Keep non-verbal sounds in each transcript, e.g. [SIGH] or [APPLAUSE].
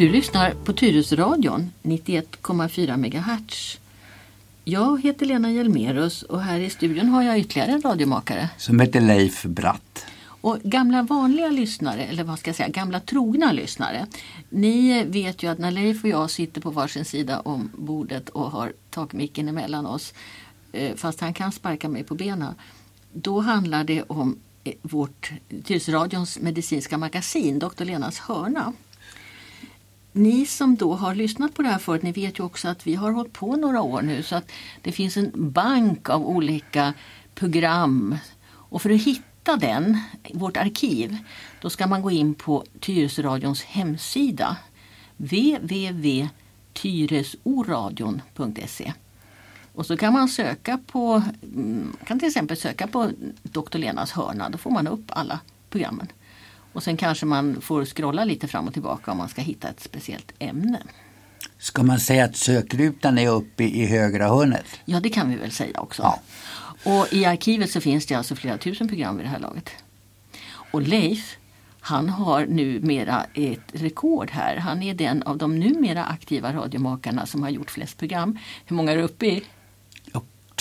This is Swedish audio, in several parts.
Du lyssnar på Tyresöradion 91,4 MHz. Jag heter Lena Hjelmerus och här i studion har jag ytterligare en radiomakare. Som heter Leif Bratt. Och gamla vanliga lyssnare, eller vad ska jag säga, gamla trogna lyssnare. Ni vet ju att när Leif och jag sitter på varsin sida om bordet och har takmicken emellan oss, eh, fast han kan sparka mig på benen, då handlar det om eh, vårt Tyresöradions medicinska magasin, Dr. Lenas hörna ni som då har lyssnat på det här förut, ni vet ju också att vi har hållit på några år nu så att det finns en bank av olika program. Och för att hitta den, vårt arkiv, då ska man gå in på Tyresöradions hemsida www.tyresoradion.se och så kan man söka på, mm, kan till exempel söka på Dr. Lenas hörna, då får man upp alla programmen. Och sen kanske man får scrolla lite fram och tillbaka om man ska hitta ett speciellt ämne. Ska man säga att sökrutan är uppe i högra hörnet? Ja, det kan vi väl säga också. Ja. Och i arkivet så finns det alltså flera tusen program vid det här laget. Och Leif, han har numera ett rekord här. Han är den av de numera aktiva radiomakarna som har gjort flest program. Hur många är du uppe i?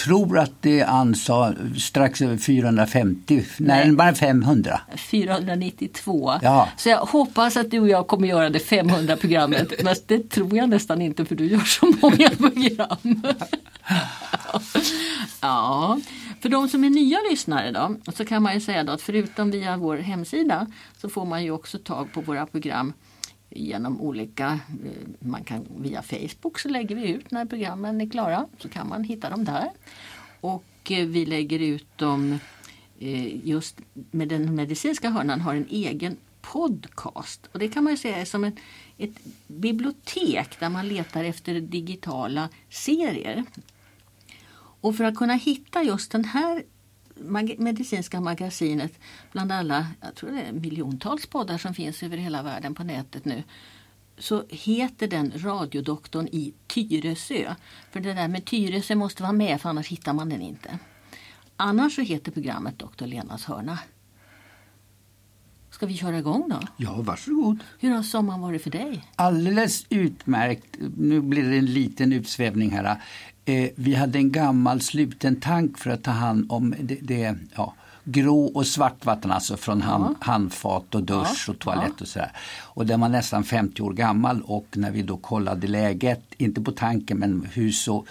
Tror att det ansa strax över 450, nej, nej bara 500. 492. Ja. Så jag hoppas att du och jag kommer göra det 500 programmet. Men det tror jag nästan inte för du gör så många [LAUGHS] program. [LAUGHS] ja. För de som är nya lyssnare då så kan man ju säga då att förutom via vår hemsida så får man ju också tag på våra program genom olika, eh, man kan via Facebook så lägger vi ut när programmen är klara så kan man hitta dem där. Och eh, vi lägger ut dem eh, just med den medicinska hörnan har en egen podcast. Och det kan man säga är som ett, ett bibliotek där man letar efter digitala serier. Och för att kunna hitta just den här medicinska magasinet bland alla, jag tror det är miljontals poddar som finns över hela världen på nätet nu så heter den Radiodoktorn i Tyresö. För det där med Tyresö måste vara med för annars hittar man den inte. Annars så heter programmet Doktor Lenas hörna. Ska vi köra igång då? Ja, varsågod. Hur har sommaren varit för dig? Alldeles utmärkt. Nu blir det en liten utsvävning här. Eh, vi hade en gammal sluten tank för att ta hand om det, det ja, grå och svartvatten, alltså från hand, ja. handfat och dusch ja. och toalett ja. och sådär. Och den var nästan 50 år gammal och när vi då kollade läget, inte på tanken men hur så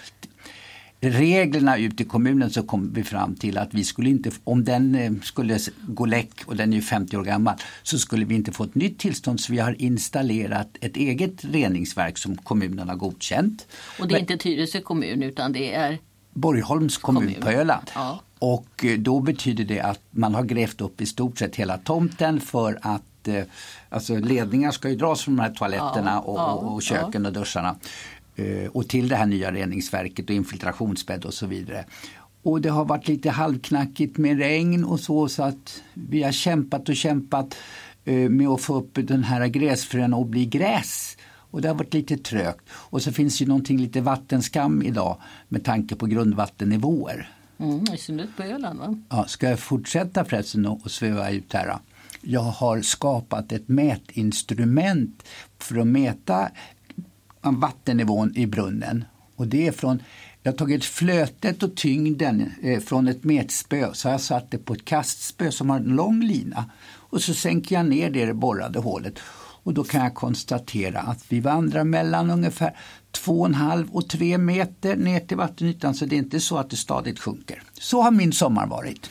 reglerna ute i kommunen så kom vi fram till att vi skulle inte, om den eh, skulle gå läck och den är 50 år gammal, så skulle vi inte få ett nytt tillstånd så vi har installerat ett eget reningsverk som kommunen har godkänt. Och det är Men, inte Tyresö kommun utan det är Borgholms kommun, kommun. på Öland. Ja. Och eh, då betyder det att man har grävt upp i stort sett hela tomten för att eh, alltså ledningar ska ju dras från de här toaletterna ja, och, ja, och, köken och duscharna. Eh, och till det här nya reningsverket och infiltrationsbädd och så vidare. Och det har varit lite halvknackigt med regn och så så att vi har kämpat och kämpat eh, med att få upp den här gräsfrön och bli gräs. Och det har varit lite trögt. Och så finns ju någonting lite vattenskam idag med tanke på grundvattennivåer. Mm, I synnerhet på Öland va? Ja, ska jag fortsätta förresten och sväva ut här? Jag har skapat ett mätinstrument för att mäta vattennivån i brunnen. Och det är från, jag har tagit flötet och tyngden eh, från ett metspö så har jag satt det på ett kastspö som har en lång lina. Och så sänker jag ner det i det borrade hålet. Och då kan jag konstatera att vi vandrar mellan ungefär 2,5 och 3 meter ner till vattenytan så det är inte så att det stadigt sjunker. Så har min sommar varit.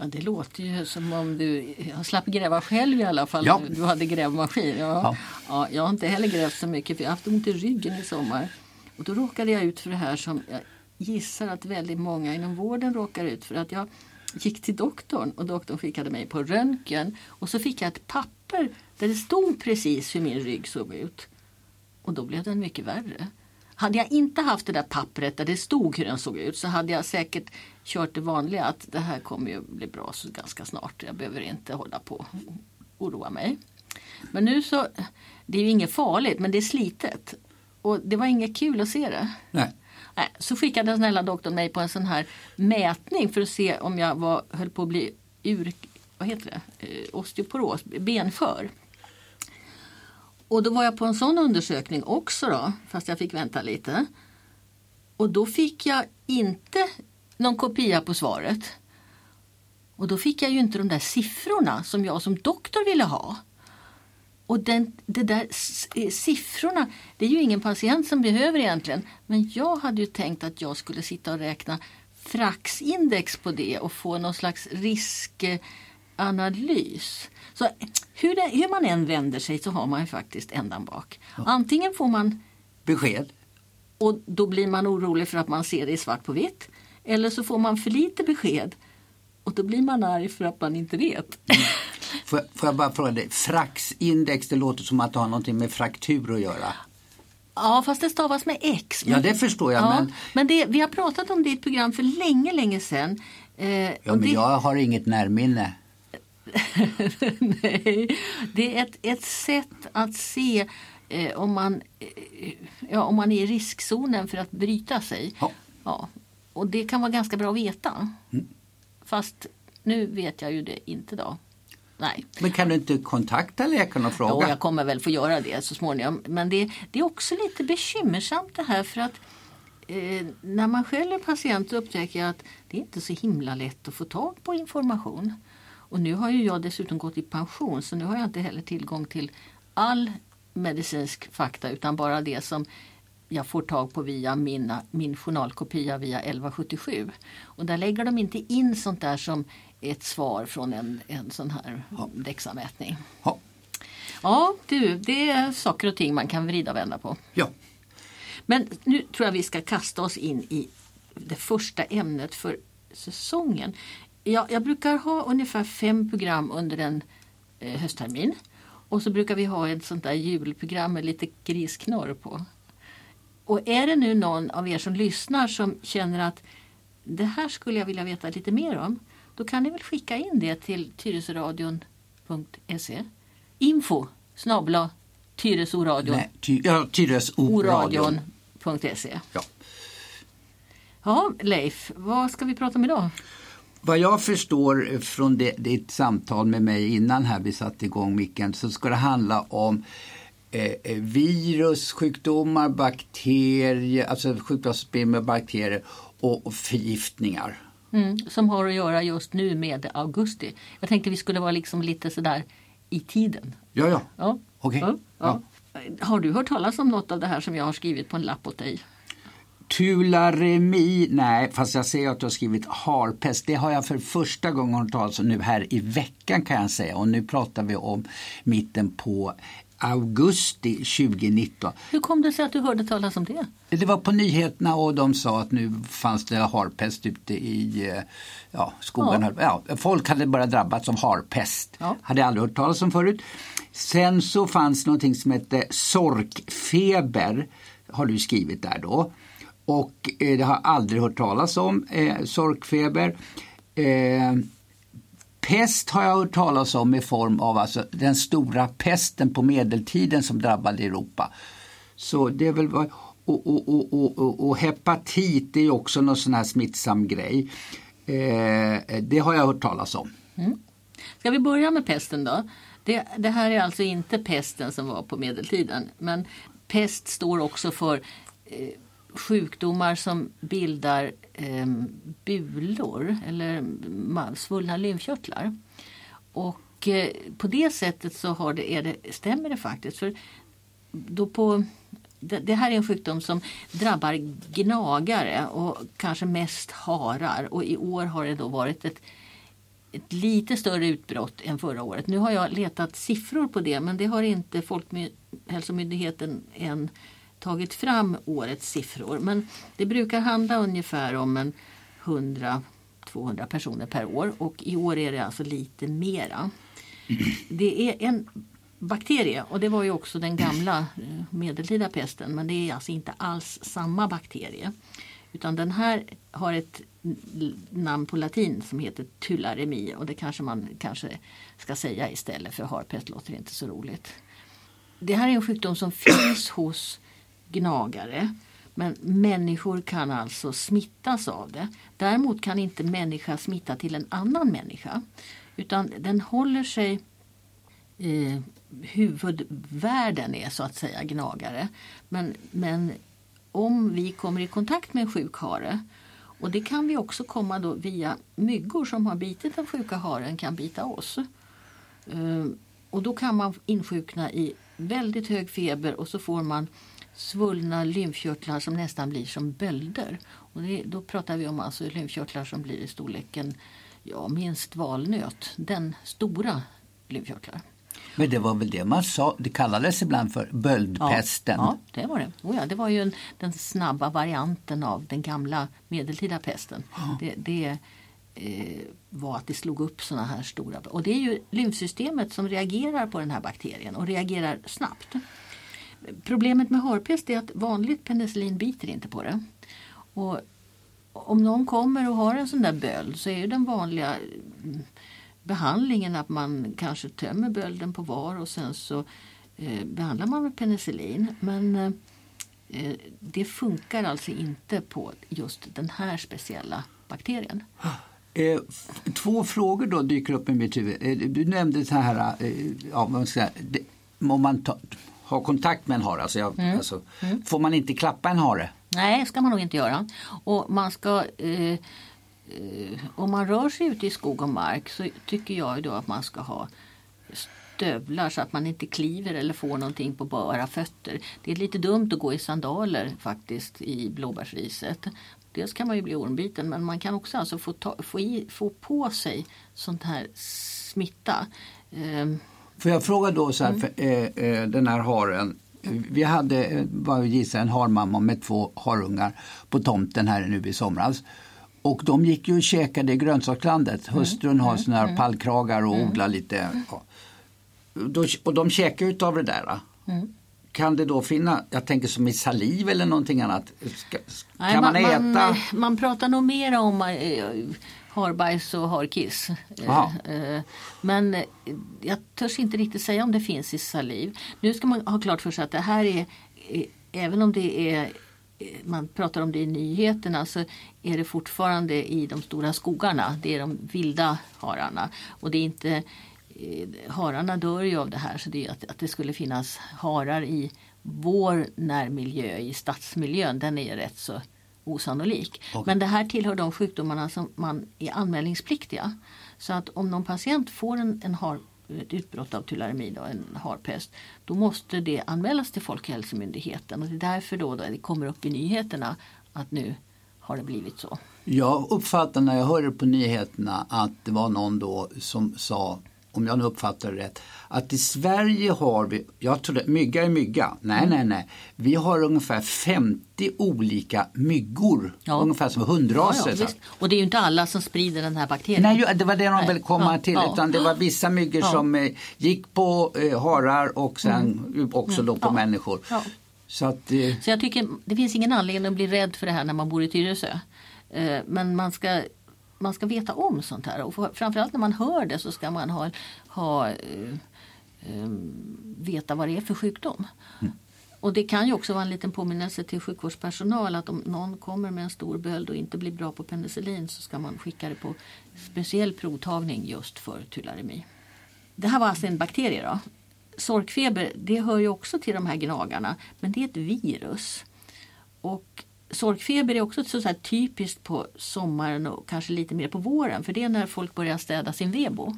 Ja, det låter ju som om du jag slapp gräva själv i alla fall. Ja. Du hade grävmaskin. Ja. Ja. ja. jag har inte heller grävt så mycket för jag har haft ont i ryggen i sommar. Och då råkade jag ut för det här som jag gissar att väldigt många inom vården råkar ut för. att Jag gick till doktorn och doktorn skickade mig på röntgen och så fick jag ett papper där det stod precis hur min rygg såg ut. Och då blev den mycket värre. Hade jag inte haft det där pappret där det stod hur den såg ut så hade jag säkert kört det vanliga att det här kommer ju bli bra så ganska snart. Jag behöver inte hålla på och oroa mig. Men nu så, det är ju inget farligt men det är slitet. Och det var inget kul att se det. Nej. Nej, så skickade den snälla doktorn mig på en sån här mätning för att se om jag var, höll på att bli ur, vad heter det? Eh, osteoporos, benför. Och då var jag på en sån undersökning också då, fast jag fick vänta lite. Och då fick jag inte någon kopia på svaret. Och då fick jag ju inte de där siffrorna som jag som doktor ville ha. Och den, det där eh, siffrorna, det är ju ingen patient som behöver egentligen. Men jag hade ju tänkt att jag skulle sitta och räkna fraxindex på det och få någon slags riskanalys. Eh, så hur, det, hur man än vänder sig så har man ju faktiskt ändan bak. Antingen får man Besked. och då blir man orolig för att man ser det i svart på vitt. Eller så får man för lite besked och då blir man arg för att man inte vet. Får, jag- får jag bara fråga dig, fraxindex det låter som att det har någonting med fraktur att göra. Ja, fast det stavas med X. Ja, det förstår jag, Ja, men- men det, vi har pratat om det i ett program för länge, länge sedan. Eh, Ja, men det, jag har inget närminne. [LAUGHS] nej, det är ett, ett sätt att se eh, om, man, eh, ja, om man är i riskzonen för att bryta sig. Ja. Ja, och det kan vara ganska bra att veta. Mm. Fast nu vet jag ju det inte då. Nej. Men kan du inte kontakta läkaren och fråga? jag kommer väl få göra det så småningom. Men det, det är också lite bekymmersamt det här för att eh, när man själv är patient upptäcker jag att det är inte så himla lätt att få tag på information. Och nu har ju jag dessutom gått i pension så nu har jag inte heller tillgång till all medicinsk fakta utan bara det som jag får tag på via mina, min journalkopia via 1177. Och där lägger de inte in sånt där som ett svar från en, en sån här DEXA-mätning. Ja. Ja, du, det är saker och ting man kan vrida och vända på. ja. Men nu tror jag vi ska kasta oss in i det första ämnet för säsongen. Jag, jag brukar ha ungefär fem program under en eh, hösttermin. Och så brukar vi ha ett sånt där julprogram med lite grisknorr på. Och är det nu någon av er som lyssnar som känner att det här skulle jag vilja veta lite mer om. Då kan ni väl skicka in det till tyresoradion.se. Info snabla tyresoradion Nej, ty, ja, Tyresö-radion. oradion.se. Ja. Ja, Leif, vad ska vi prata om idag? Vad jag förstår från det, ditt samtal med mig innan här vi satte igång micken så ska det handla om eh, eh, virus, sjukdomar, bakterier, alltså sjukdomar med bakterier och, och förgiftningar. Mm, som har att göra just nu med augusti. Jag tänkte vi skulle vara liksom lite sådär i tiden. Ja, ja. Ja. Okej. Ja, ja. Har du hört talas om något av det här som jag har skrivit på en lapp åt dig? Tularemi, nej, fast jag ser att du har skrivit harpest. Det har jag för första gången hört talas om nu här i veckan kan jag säga. Och nu pratar vi om mitten på augusti 2019. Hur kom det sig att du hörde talas om det? Det var på nyheterna och de sa att nu fanns det harpest ute i eh, ja, skogen. Ja. folk hade bara drabbats av harpest. Ja. Hade aldrig hört talas om förut. Sen så fanns någonting som hette sorkfeber. Har du skrivit där då. Och eh, det har jag aldrig hört talas om. Eh, sorkfeber. Eh, Pest har jag hört talas om i form av alltså den stora pesten på medeltiden som drabbade Europa. Så det är väl och, och, och, och, och, hepatit är ju också någon sån här smittsam grej. Eh, det har jag hört talas om. Mm. Ska vi börja med pesten då? Det, det här är alltså inte pesten som var på medeltiden. Men pest står också för eh, sjukdomar som bildar eh, bulor eller svullna lymfkörtlar. Och eh, på det sättet så har det, är det, stämmer det faktiskt. För då på, det, det här är en sjukdom som drabbar gnagare och kanske mest harar. Och i år har det då varit ett ett lite större utbrott än förra året. Nu har jag letat siffror på det men det har inte Folkhälsomyndigheten än tagit fram årets siffror. Men det brukar handla ungefär om en 100-200 personer per år och i år är det alltså lite mera. Det är en bakterie och det var ju också den gamla eh, medeltida pesten men det är alltså inte alls samma bakterie. Utan den här har ett namn på latin som heter tularemi och det kanske man kanske ska säga istället för harpest låter inte så roligt. Det här är en sjukdom som finns hos gnagare men människor kan alltså smittas av det. Däremot kan inte människa smitta till en annan människa utan den håller sig eh, huvudvärden är så att säga gnagare. Men, men om vi kommer i kontakt med en sjuk hare och det kan vi också komma då via myggor som har bitit den sjuka haren kan bita oss. Eh, och då kan man insjukna i väldigt hög feber och så får man svullna lymfkörtlar som nästan blir som bölder. Och det, då pratar vi om alltså lymfkörtlar som blir i storleken ja, minst valnöt. Den stora lymfkörtlar. Men det var väl det man sa, det kallades ibland för böldpesten? Ja, ja det var det. Oh ja, det var ju en, den snabba varianten av den gamla medeltida pesten. Ja. Det, det eh, var att det slog upp såna här stora... Och det är ju lymfsystemet som reagerar på den här bakterien och reagerar snabbt. Problemet med harpest är att vanligt penicillin biter inte på det. Och om någon kommer och har en sån där böld så är den vanliga mm, behandlingen att man kanske tömmer bölden på var och sen så eh, behandlar man med penicillin. Men eh, eh det funkar alltså inte på just den här speciella bakterien. [GASPS] Eh, två frågor då dyker upp i mitt huvud. Eh, du nämnde så här, eh, ja, man ska, det, om man ta, har kontakt med en hare, alltså, jag, mm. Alltså, mm. får man inte klappa en hare? Nej, ska man nog inte göra. Och man ska eh, Eh, om man rör sig ute i skog och mark så tycker jag då att man ska ha stövlar så att man inte kliver eller får någonting på bara fötter. Det är lite dumt att gå i sandaler faktiskt i blåbärsriset. Dels kan man ju bli ormbiten men man kan också alltså få, ta, få, i, få på sig sånt här smitta. Um, Får jag fråga då så här, mm. för, eh, eh, den här haren. Vi hade, vad gissar en harmamma med två harungar på tomten här nu i somras. Och de gick ju och käkade i grönsakslandet. Mm. Hustrun har mm. såna här mm. pallkragar och mm. odlar lite. Ja. Och de käkar ju av det där. Mm. Kan det då finnas, jag tänker som i saliv eller någonting annat? Ska, Nej, kan man, man äta? Man, man pratar nog mer om harbajs och harkiss. Äh, men jag törs inte riktigt säga om det finns i saliv. Nu ska man ha klart för sig att det här är, även om det är man pratar om det i nyheterna så är det fortfarande i de stora skogarna. Det är de vilda hararna. Och det är inte, eh, hararna dör ju av det här så det är att, att det skulle finnas harar i vår närmiljö, i stadsmiljön, den är rätt så osannolik. Okay. Men det här tillhör de sjukdomarna som man är anmälningspliktiga. Så att om någon patient får en, en har, ett utbrott av tularemi, då, en harpest, då måste det anmälas till Folkhälsomyndigheten. Och det är därför då, då det kommer upp i nyheterna att nu har det blivit så. Jag uppfattar när jag hörde på nyheterna att det var någon då som sa om jag nu uppfattar det rätt, att i Sverige har vi, jag tror det, mygga är mygga. Nej, mm. nej, nej. Vi har ungefär 50 olika myggor. Ja. Ungefär som hundraser. Ja, ja, och det är ju inte alla som sprider den här bakterien. Nej, det var det de ville komma till. Utan det var vissa myggor som eh, gick på eh, harar och sen mm. också då på människor. Så, att, eh... Så jag tycker det finns ingen anledning att bli rädd för det här när man bor i Tyresö. Eh, men man ska man ska veta om sånt här och framförallt när man hör det så ska man ha, ha uh, uh, veta vad det är för sjukdom. Mm. Och det kan ju också vara en liten påminnelse till sjukvårdspersonal att om någon kommer med en stor böld och inte blir bra på penicillin så ska man skicka det på speciell provtagning just för tularemi. Det här var alltså en bakterie då. Sorkfeber det hör ju också till de här gnagarna men det är ett virus. Och sorkfeber är också så, typiskt på sommaren och kanske lite mer på våren för det är när folk börjar städa sin vebo.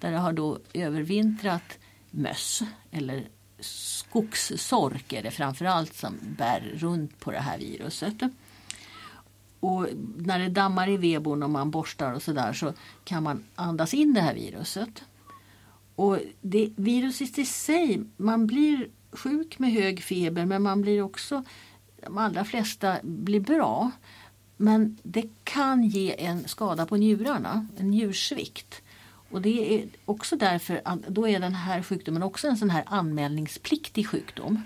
Där det har då övervintrat möss eller skogssork är det framförallt som bär runt på det här viruset. Och när det dammar i vebon och man borstar och sådär så kan man andas in det här viruset. Och det, viruset i sig, man blir sjuk med hög feber men man blir också de allra flesta blir bra. Men det kan ge en skada på njurarna, en njursvikt. Och det är också därför att då är den här sjukdomen också en sån här anmälningspliktig sjukdom.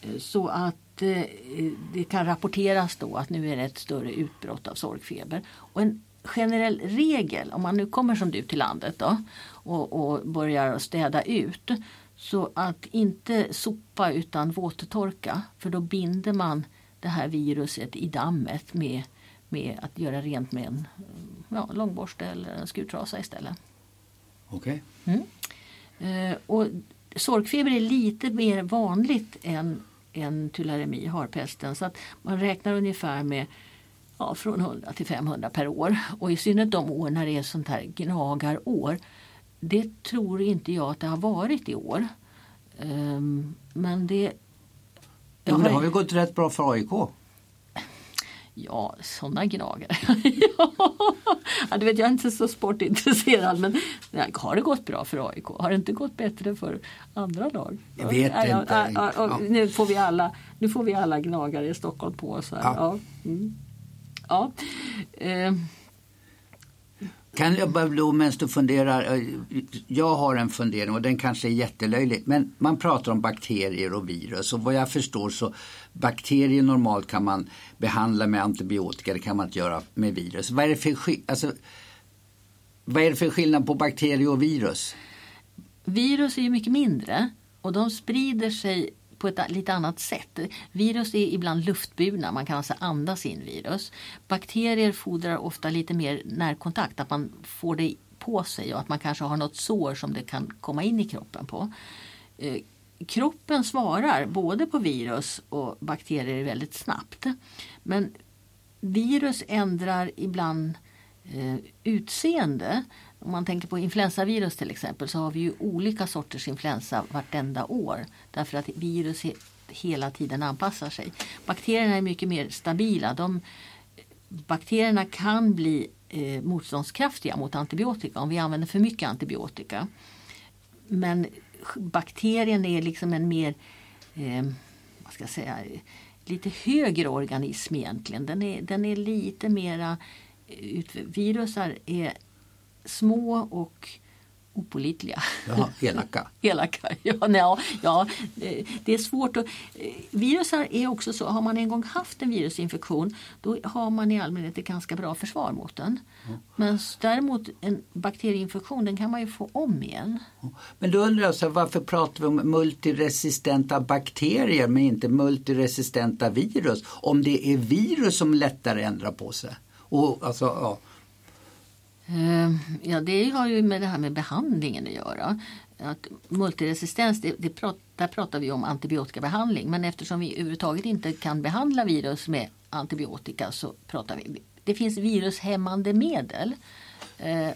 Eh, så att eh, det kan rapporteras då att nu är det ett större utbrott av sorgfeber. Och en generell regel, om man nu kommer som du till landet då och, och börjar städa ut så att inte sopa utan våttorka för då binder man det här viruset i dammet med, med att göra rent med en ja, långborste eller en skurtrasa istället. Okej. Okay. Mm. Eh, och sorkfeber är lite mer vanligt än, än tularemi, harpesten. Så att man räknar ungefär med ja, från 100 till 500 per år. Och i synnerhet de år när det är sånt här gnagarår. Det tror inte jag att det har varit i år. Um, men det... Ja, men det har ju gått rätt bra för AIK. Ja, sådana gnagare. [LAUGHS] ja, du vet, jag är inte så sportintresserad men har det gått bra för AIK? Har det inte gått bättre för andra lag? Jag vet ja, inte. Ja, ja, nu, får vi alla, nu får vi alla gnagare i Stockholm på oss. Här. Ja. Mm. ja. Eh. Kan jag bara då medan du funderar, eh, jag har en fundering och den kanske är jättelöjlig, men man pratar om bakterier och virus och vad jag förstår så bakterier normalt kan man behandla med antibiotika, det kan man inte göra med virus. Vad är det för, alltså, vad är det för skillnad på bakterier och virus? Virus är ju mycket mindre och de sprider sig på ett lite annat sätt. Virus är ibland luftburna, man kan alltså andas in virus. Bakterier fordrar ofta lite mer närkontakt, att man får det på sig och att man kanske har något sår som det kan komma in i kroppen på. Eh, kroppen svarar både på virus och bakterier väldigt snabbt. Men virus ändrar ibland eh, utseende. Om man tänker på influensavirus till exempel så har vi ju olika sorters influensa vartenda år. Därför att virus hela tiden anpassar sig. Bakterierna är mycket mer stabila. De, bakterierna kan bli eh, motståndskraftiga mot antibiotika om vi använder för mycket antibiotika. Men bakterien är liksom en mer, eh, vad ska jag säga, lite högre organism egentligen. Den är, den är lite mera, eh, virusar är små och opolitliga. Ja, elaka. [LAUGHS] elaka. Ja, nej, ja, det är svårt. Att, eh, virusar är också så, har man en gång haft en virusinfektion då har man i allmänhet ett ganska bra försvar mot den. Mm. Men däremot en bakterieinfektion den kan man ju få om igen. Men då undrar jag så varför pratar vi om multiresistenta bakterier men inte multiresistenta virus? Om det är virus som lättare ändrar på sig? Och, alltså, ja. Ehm, ja, det har ju med det här med behandlingen att göra. Att multiresistens, det, det prat, där pratar vi om antibiotikabehandling. Men eftersom vi överhuvudtaget inte kan behandla virus med antibiotika så pratar vi... Det finns virushämmande medel. Ehm,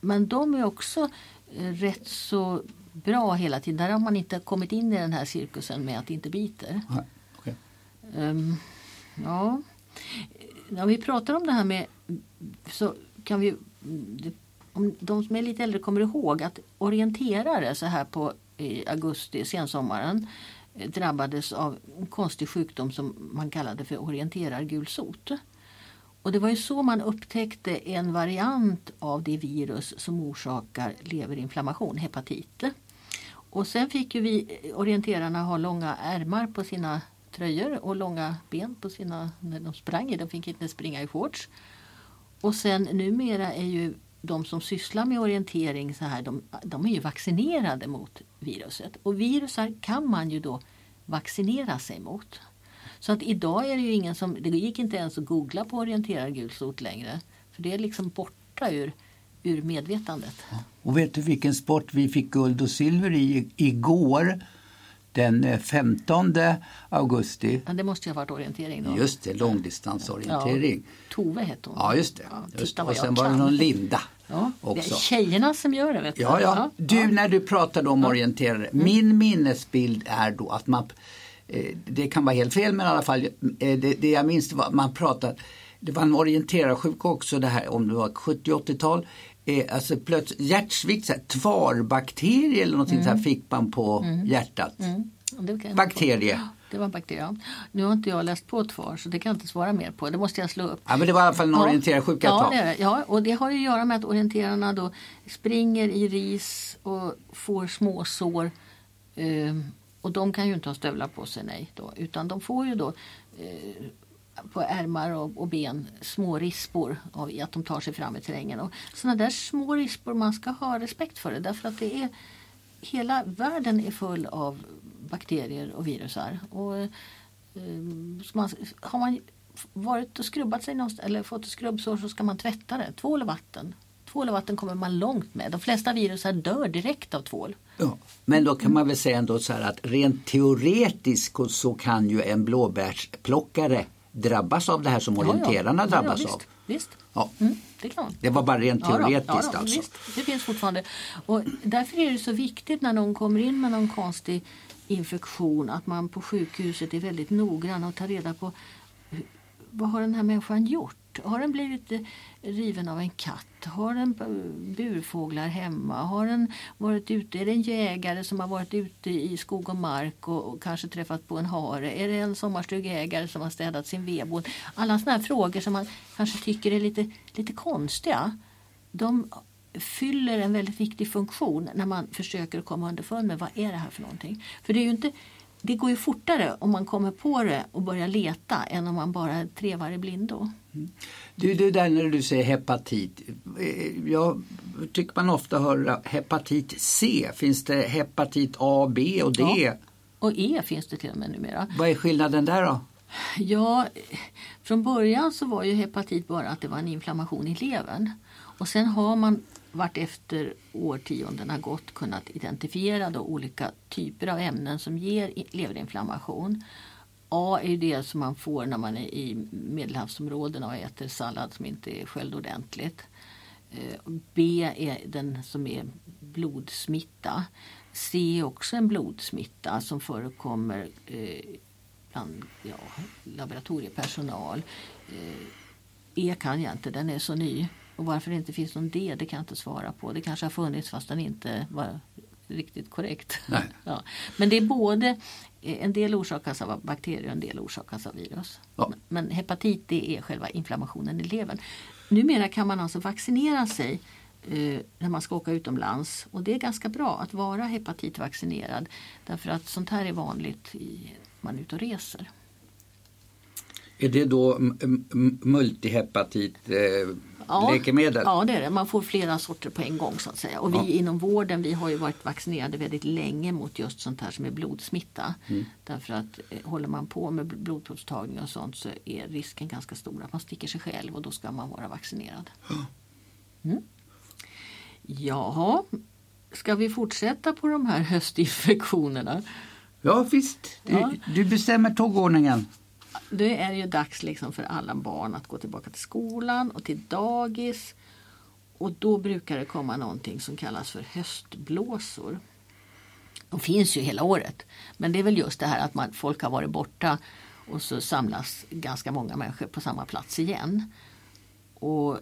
men de är också eh, rätt så bra hela tiden. Där har man inte kommit in i den här cirkusen med att det inte biter. Okay. Um, ehm, ja. När vi pratar om det här med så kan vi om de som är lite äldre kommer ihåg att orienterare så här på i augusti, sensommaren eh, drabbades av en konstig sjukdom som man kallade för orienterargulsot. Och det var ju så man upptäckte en variant av det virus som orsakar leverinflammation, hepatit. Och sen fick ju vi eh, orienterarna ha långa ärmar på sina tröjor och långa ben på sina, när de sprang. De fick inte springa i shorts. Och sen numera är ju de som sysslar med orientering så här, de, de är ju vaccinerade mot viruset. Och virusar kan man ju då vaccinera sig mot. Så att idag är det ju ingen som, det gick inte ens att googla på orienterad gulsot längre. För det är liksom borta ur, ur medvetandet. Och vet du vilken sport vi fick guld och silver i igår? Den 15 eh, augusti. Ja, det måste ju ha varit orientering då. Just det, långdistansorientering. Ja, Tove hette hon. Ja, just det. Ja, just. Och sen var det någon Linda. Ja, också. Det är tjejerna som gör det. Vet du. Ja, ja. Du, när du pratade om orienterare. Mm. Min minnesbild är då att man, eh, det kan vara helt fel men i alla fall, eh, det, det jag minns var att man pratade det var en orienterarssjuka också det här om det var 70-80-tal. Eh, alltså plötsligt hjärtsvikt, tvarbakterie eller något mm. så här fick man på mm. hjärtat. Mm. Bakterie. [GASPS] Det var bakterier. Nu har inte jag läst på tvar så det kan jag inte svara mer på. Det måste jag slå upp. Ja, men det var i alla fall en ja. orienterarsjuka ja, det ja, och det har ju att göra med att orienterarna då springer i ris och får småsår. Eh, och de kan ju inte ha stövlar på sig, nej. Då, utan de får ju då eh, på ärmar och, och, ben små rispor av att de tar sig fram i terrängen. Och sådana där små rispor, man ska ha respekt för det därför att det är hela världen är full av bakterier och virusar. Och, eh, man, har man varit och skrubbat sig någonstans eller fått ett skrubbsår så ska man tvätta det. Tvål och vatten. Tvål och vatten kommer man långt med. De flesta virus dör direkt av tvål. Ja. Men då kan man väl säga ändå så här att rent teoretiskt så kan ju en blåbärsplockare drabbas av det här som orienterarna ja, ja. drabbas visst, av. Visst. Ja. Mm, det. Det var bara rent teoretiskt ja, ja, alltså. Visst, det finns fortfarande. Och därför är det så viktigt när någon kommer in med någon konstig infektion att man på sjukhuset är väldigt noggrann och tar reda på vad har den här människan gjort? Har den blivit eh, riven av en katt? Har den burfåglar hemma? Har den varit ute? Är det en jägare som har varit ute i skog och mark och, och kanske träffat på en hare? Är det en sommarstugägare som har städat sin vedbod? Alla sådana här frågor som man kanske tycker är lite, lite konstiga. De fyller en väldigt viktig funktion när man försöker komma underfund med vad är det här för någonting. För det är ju inte det går ju fortare om man kommer på det och börjar leta än om man bara trevar i blindo. Mm. Du, det där när du säger hepatit. Jag tycker man ofta hör hepatit C. Finns det hepatit A, B och D? Ja. Och E finns det till och med numera. Vad är skillnaden där då? Ja, från början så var ju hepatit bara att det var en inflammation i levern. Och sen har man vart efter årtiondena gått kunnat identifiera då olika typer av ämnen som ger leverinflammation. A är det som man får när man är i medelhavsområdena och äter sallad som inte är sköljd ordentligt. Eh, B är den som är blodsmitta. C är också en blodsmitta som förekommer eh, bland ja, laboratoriepersonal. Eh, e kan jag inte, den är så ny. Och varför det inte finns någon D, det kan jag inte svara på. Det kanske har funnits fast den inte var riktigt korrekt. [LAUGHS] ja. Men det är både, en del orsakas av bakterier och en del orsakas av virus. Ja. Men hepatit det är själva inflammationen i levern. Numera kan man alltså vaccinera sig eh, när man ska åka utomlands. Och det är ganska bra att vara hepatitvaccinerad. Därför att sånt här är vanligt i, man är ute och reser. Är det då multihepatit eh, ja, läkemedel? Ja, det är det. Man får flera sorter på en gång så att säga. Och vi ja. inom vården vi har ju varit vaccinerade väldigt länge mot just sånt här som är blodsmitta. Mm. Därför att eh, håller man på med blodprovstagning och sånt så är risken ganska stor att man sticker sig själv och då ska man vara vaccinerad. Mm. Jaha, ska vi fortsätta på de här [LAUGHS] höstinfektionerna? Ja visst, du, ja. du bestämmer tågordningen. Det är ju dags liksom för alla barn att gå tillbaka till skolan och till dagis. Och då brukar det komma någonting som kallas för höstblåsor. De finns ju hela året. Men det är väl just det här att man, folk har varit borta och så samlas ganska många människor på samma plats igen. Och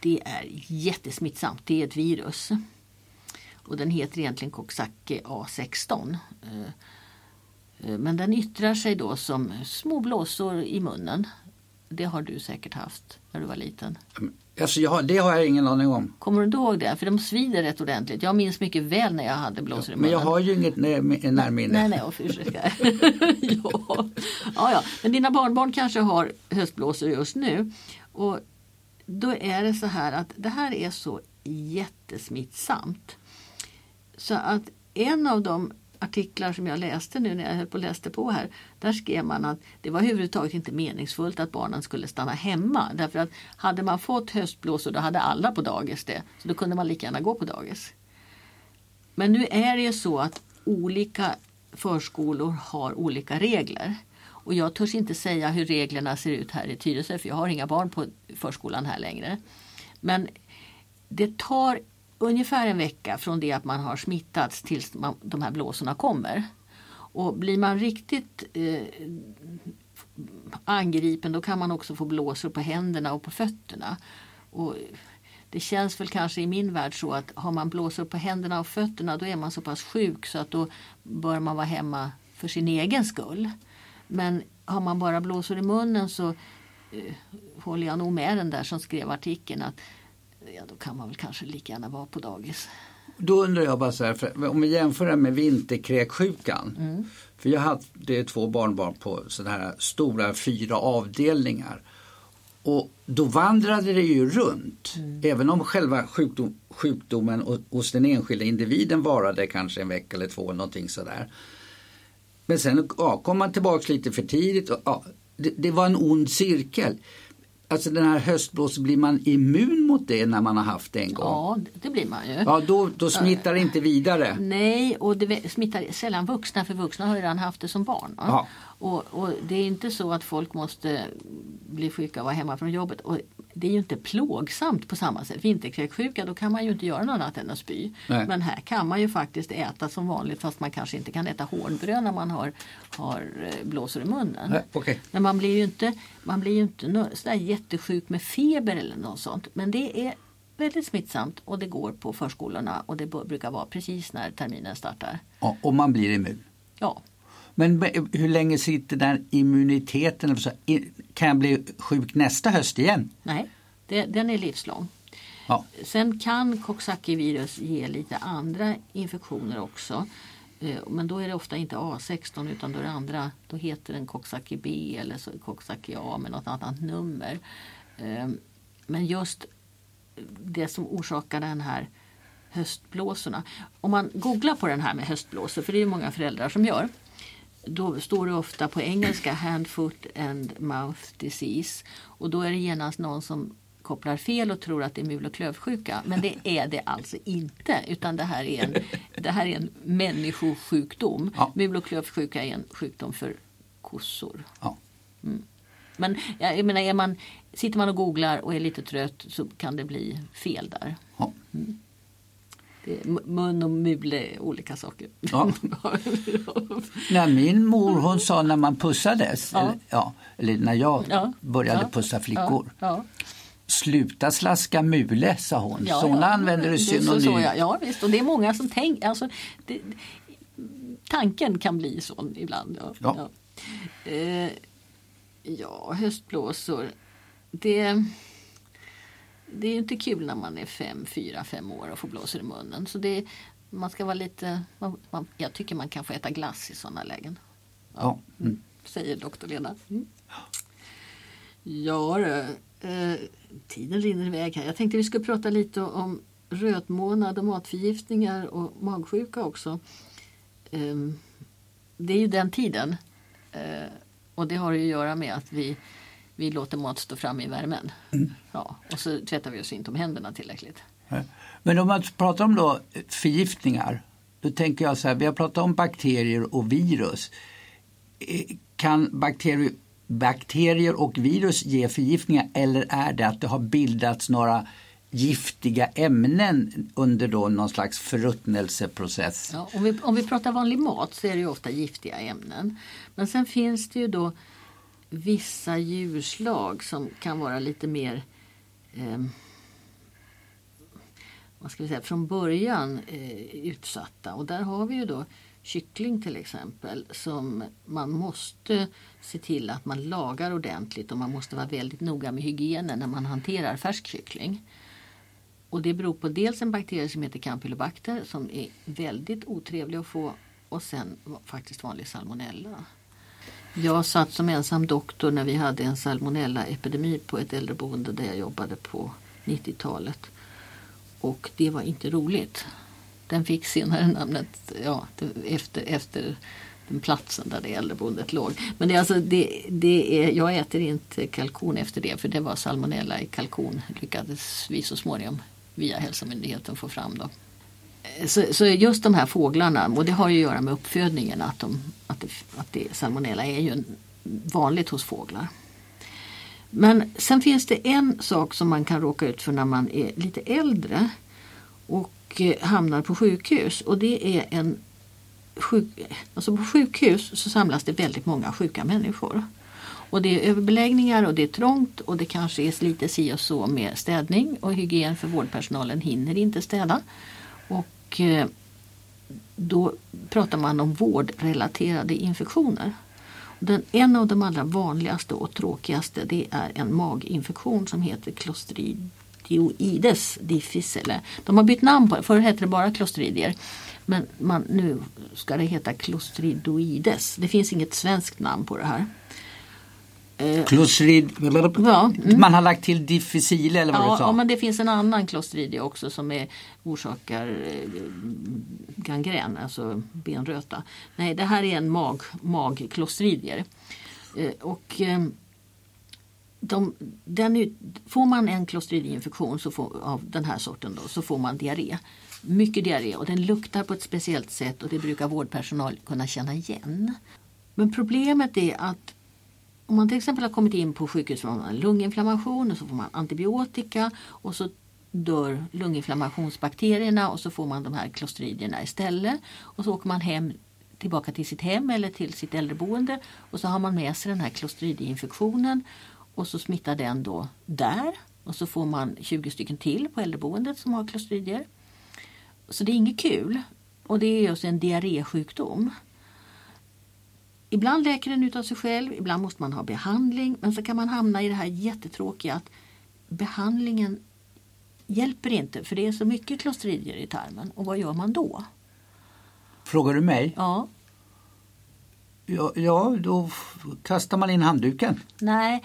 det är jättesmittsamt. Det är ett virus. Och den heter egentligen Coxsackie A16. Eh, men den yttrar sig då som små blåsor i munnen. Det har du säkert haft när du var liten. Alltså jag, det har jag ingen aning om. Kommer du inte ihåg det? För de svider rätt ordentligt. Jag minns mycket väl när jag hade blåsor i munnen. Men jag har ju inget närminne. Nej, nej, ursäkta. [LAUGHS] ja. Ja, ja. Men dina barnbarn kanske har höstblåsor just nu. Och då är det så här att det här är så jättesmittsamt. Så att en av de artiklar som jag läste nu när jag höll på och läste på här. Där skrev man att det var överhuvudtaget inte meningsfullt att barnen skulle stanna hemma. Därför att hade man fått höstblåsor då hade alla på dagis det. Så då kunde man lika gärna gå på dagis. Men nu är det ju så att olika förskolor har olika regler. Och jag törs inte säga hur reglerna ser ut här i Tyresö för jag har inga barn på förskolan här längre. Men det tar ungefär en vecka från det att man har smittats tills man, de här blåsorna kommer. Och blir man riktigt eh, angripen då kan man också få blåsor på händerna och på fötterna. Och det känns väl kanske i min värld så att har man blåsor på händerna och fötterna då är man så pass sjuk så att då bör man vara hemma för sin egen skull. Men har man bara blåsor i munnen så eh, håller jag nog med den där som skrev artikeln att ja, då kan man väl kanske lika gärna vara på dagis. Då undrar jag bara så här, om vi jämför det med vinterkräksjukan. Mm. För jag hade två barnbarn på sådana här stora fyra avdelningar. Och då vandrade det ju runt. Mm. Även om själva sjukdom, sjukdomen hos den enskilda individen varade kanske en vecka eller två. Någonting sådär. Men sen ja, kom man tillbaks lite för tidigt. Och, ja, det, det var en ond cirkel. Alltså den här höstblåsan, blir man immun mot det när man har haft det en gång? Ja, det blir man ju. Ja, då, då smittar det inte vidare. Nej, och det smittar sällan vuxna för vuxna har redan haft det som barn. Ja. Och, och det är inte så att folk måste bli sjuka och vara hemma från jobbet. Och det är ju inte plågsamt på samma sätt. Vinterkräksjuka då kan man ju inte göra något annat än att spy. Nej. Men här kan man ju faktiskt äta som vanligt fast man kanske inte kan äta hårdbröd när man har, har eh, blåsor i munnen. Nej, okej. Men man blir ju inte, man blir ju inte sådär jättesjuk med feber eller något sånt. Men det är väldigt smittsamt och det går på förskolorna och det brukar vara precis när terminen startar. Ja, och man blir immun. Ja, Men hur länge sitter den immuniteten? eller så? I- Kan jag bli sjuk nästa höst igen? nej, det, den är livslång. Ja. Sen kan Coxsackie-virus ge lite andra infektioner också. Eh, Men då är det ofta inte A16 utan då är det andra, då heter den Coxsackie B eller Coxsackie A med något annat nummer. Eh, Men just det som orsakar den här höstblåsorna. Om man googlar på den här med höstblåsor, för det är många föräldrar som gör. Då står det ofta på engelska hand, foot and mouth disease. Och då är det genast någon som kopplar fel och tror att det är mul och klövsjuka. Men det [LAUGHS] är det alltså inte. Utan det här är en, det här är en människosjukdom. Ja. Mul och klövsjuka är en sjukdom för kossor. Ja. Men jag menar, är man, sitter man och googlar och är lite trött så kan det bli fel där. Ja. Det är, m- mun och mule olika saker. Ja. [LAUGHS] När min mor hon sa när man pussades, Ja. eller, ja, eller när jag Ja. började Ja. pussa flickor. Sluta slaska mule, sa hon. Så hon använder det så, så, synonymt. ja, visst, och det är många som tänker, alltså, det, tanken kan bli sån ibland. Ja, Ja. Eh, höstblåsor. Det, det är ju inte kul när man är fem, fyra, fem år och får blåsor i munnen. Så det, man ska vara lite, man, man, jag tycker man kan få äta glass i sådana lägen. Ja. Mm. Säger doktor Lena. Mm. Ja du, eh, tiden rinner iväg här. Jag tänkte vi skulle prata lite om rötmånad och matförgiftningar och magsjuka också. Ehm, det är ju den tiden. Eh, och det har ju att göra med att vi, vi låter mat stå framme i värmen. Ja, och så tvättar vi oss inte om händerna tillräckligt. Men om man pratar om då förgiftningar, då tänker jag så här, vi har pratat om bakterier och virus. Eh, Kan bakterier, bakterier och virus ge förgiftningar eller är det att det har bildats några giftiga ämnen under då någon slags förruttnelseprocess? Ja, om, vi, om vi pratar vanlig mat så är det ju ofta giftiga ämnen. Men sen finns det ju då vissa djurslag som kan vara lite mer eh, vad ska vi säga, från början eh, utsatta. Och där har vi ju då kyckling till exempel som man måste se till att man lagar ordentligt och man måste vara väldigt noga med hygienen när man hanterar färsk kyckling. Och det beror på dels en bakterie som heter Campylobacter som är väldigt otrevlig att få och sen faktiskt vanlig salmonella. Jag satt som ensam doktor när vi hade en salmonellaepidemi på ett äldreboende där jag jobbade på 90-talet. Och det var inte roligt. Den fick senare namnet ja, efter, efter den platsen där det äldreboendet låg. Men det alltså, det, det är, jag äter inte kalkon efter det för det var salmonella i kalkon lyckades vi så småningom via hälsomyndigheten få fram. Då. Eh, så, så just de här fåglarna, och det har ju att göra med uppfödningen, att, de, att, det, att det, salmonella är ju vanligt hos fåglar. Men sen finns det en sak som man kan råka ut för när man är lite äldre och eh, hamnar på sjukhus och det är en sjuk, alltså på sjukhus så samlas det väldigt många sjuka människor. Och det är överbeläggningar och det är trångt och det kanske är lite si och så med städning och hygien för vårdpersonalen hinner inte städa. Och eh, då pratar man om vårdrelaterade infektioner. Den, en av de allra vanligaste och tråkigaste det är en maginfektion som heter Clostridioides difficile. De har bytt namn på det, förr hette det bara klostridier. Men man, nu ska det heta Clostridoides. Det finns inget svenskt namn på det här. Clostrid... Ja, mm. Man har lagt till difficile eller vad du Ja, sa? ja, men det finns en annan Clostridia också som är, orsakar eh, gangrän, alltså benröta. Nej, det här är en mag, magklostridier. Eh, och, eh, de, den, får man en så får, av den här sorten då, så får man diarré. Mycket diarré och den luktar på ett speciellt sätt och det brukar vårdpersonal kunna känna igen. Men problemet är att om man till exempel har kommit in på sjukhus för en lunginflammation och så får man antibiotika och så dör lunginflammationsbakterierna och så får man de här klostridierna istället. Och så åker man hem tillbaka till sitt hem eller till sitt äldreboende och så har man med sig den här klostridieinfektionen och så smittar den då där och så får man 20 stycken till på äldreboendet som har klostridier. Så det är inget kul och det är just en diarrésjukdom. Ibland läker den ut av sig själv, ibland måste man ha behandling men så kan man hamna i det här jättetråkiga att behandlingen hjälper inte för det är så mycket klostridier i tarmen och vad gör man då? Frågar du mig? Ja, Ja, ja, då kastar man in handduken. nej,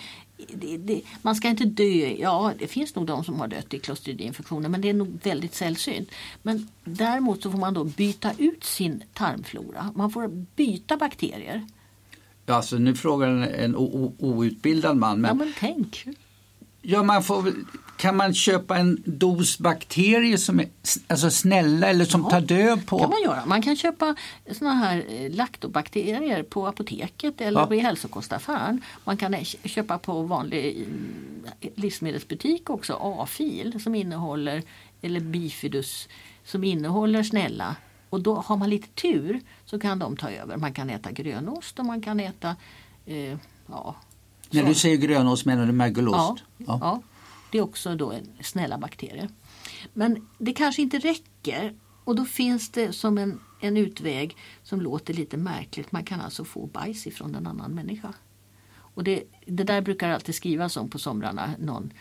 det, det, man ska inte dö. Ja, det finns nog de som har dött i klostridieinfektioner men det är nog väldigt sällsynt. Men däremot så får man då byta ut sin tarmflora. Man får byta bakterier. Alltså, nu frågar en, en outbildad man. Ja Men, men tänk. ja, man får, kan man köpa en dos bakterier som är alltså snälla eller som Ja, tar död på? kan man göra. Man kan köpa såna här eh, laktobakterier på apoteket eller Ja. i hälsokostaffären. Man kan eh, köpa på vanlig eh, livsmedelsbutik också A-fil som innehåller eller bifidus som innehåller snälla. Och då har man lite tur så kan de ta över. Man kan äta grönost och man kan äta eh, ja, När du säger grönost menar du Ja, mögelost? ja. det är också då en snälla bakterier. Men det kanske inte räcker och då finns det som en, en utväg som låter lite märkligt. Man kan alltså få bajs ifrån en annan människa. Och det, det där brukar alltid skrivas om på somrarna. Någon,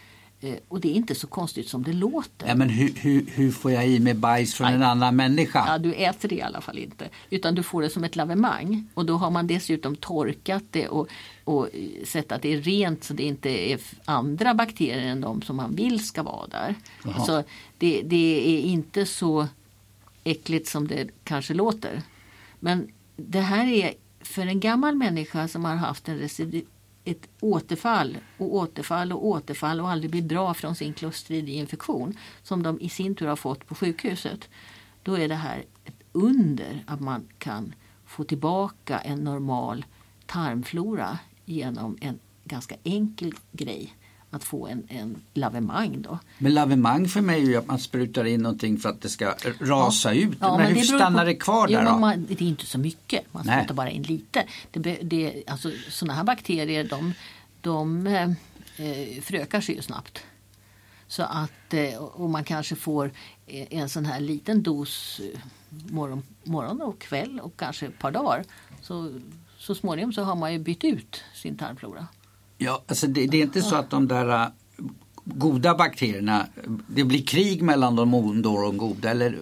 och det är inte så konstigt som det låter. Ja, men hur, hur, hur får jag i mig bajs från Nej. en annan människa? Ja, du äter det i alla fall inte. Utan du får det som ett lavemang. Och då har man dessutom torkat det och, och sett att det är rent så det inte är andra bakterier än de som man vill ska vara där. Jaha. Så det, det är inte så äckligt som det kanske låter. Men det här är för en gammal människa som har haft en ett återfall och återfall och återfall och aldrig blir bra från sin klostridinfektion som de i sin tur har fått på sjukhuset. Då är det här ett under att man kan få tillbaka en normal tarmflora genom en ganska enkel grej. Att få en, en lavemang då. Men lavemang för mig är ju att man sprutar in någonting för att det ska rasa ut. Ja, men, hur det stannar på- det kvar jo, där men då? Man, det är inte så mycket, man sprutar bara in lite. Det, det, alltså, sådana här bakterier de, de eh, eh, förökar sig ju snabbt. Så att, eh, och man kanske får eh, en sån här liten dos eh, morgon, morgon och kväll och kanske ett par dagar. Så, så småningom så har man ju bytt ut sin tarmflora. Ja, alltså det, det är inte så att de där äh, goda bakterierna, det blir krig mellan de onda och de goda eller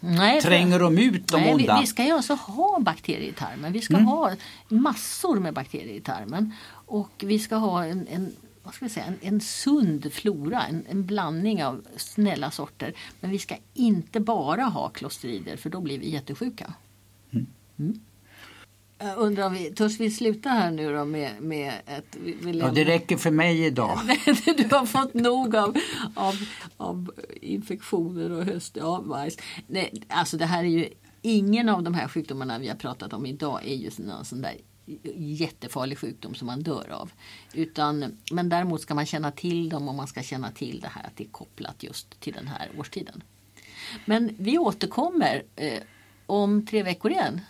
Nej, tränger de ut de Nej, vi, onda? vi ska ju alltså ha bakterier i tarmen. Vi ska ha massor med bakterier i tarmen. Och vi ska ha en, en, vad ska vi säga, en, en sund flora, en, en blandning av snälla sorter. Men vi ska inte bara ha klostrider för då blir vi jättesjuka. Mm. Jag undrar om vi, törs vi sluta här nu då med, med ett... Vi Ja, det räcker för mig idag. [LAUGHS] du har fått nog av, av, av infektioner och höst, ja, bajs. Nej, alltså det här är ju ingen av de här sjukdomarna vi har pratat om idag är ju någon sån där jättefarlig sjukdom som man dör av. Utan, men däremot ska man känna till dem och man ska känna till det här att det är kopplat just till den här årstiden. Men vi återkommer eh, om tre veckor igen.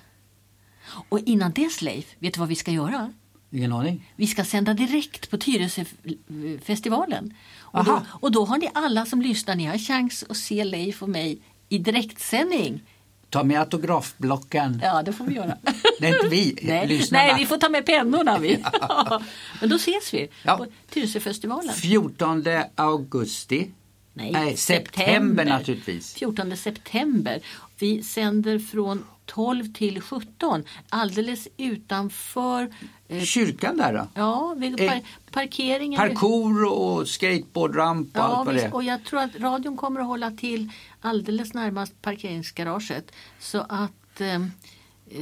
Och innan dess Leif, vet du vad vi ska göra? Ingen aning. Vi ska sända direkt på Tyresöfestivalen. Och då, och då har ni alla som lyssnar, ni har chans att se Leif och mig i direktsändning. Ta med autografblocken. Ja, det får vi göra. [LAUGHS] Nej, inte vi, Nej, lyssnarna. nej vi får ta med pennorna vi. [LAUGHS] Men då ses vi Ja. på Tyresöfestivalen. 14 augusti. Nej, september naturligtvis. 14 september. Vi sänder från 12 till 17 alldeles utanför eh, Kyrkan där då? ja, vid Eh, par, parkeringen. Parkour och skateboardramp och Ja, allt vad det är. och jag tror att radion kommer att hålla till alldeles närmast parkeringsgaraget. Så att eh,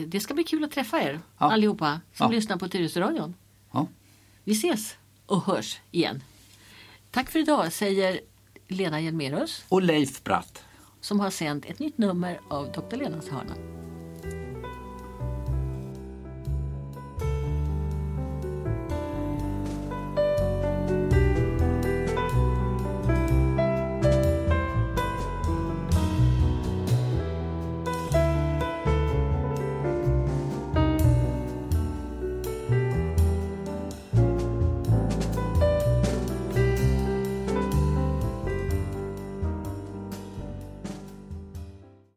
det ska bli kul att träffa er Ja. allihopa som Ja. lyssnar på Tyresöradion. Ja. Vi ses! och hörs igen. Tack för idag säger Lena Hjelmerus Och Leif Bratt. som har sänt ett nytt nummer av Dr. Lenas hörna.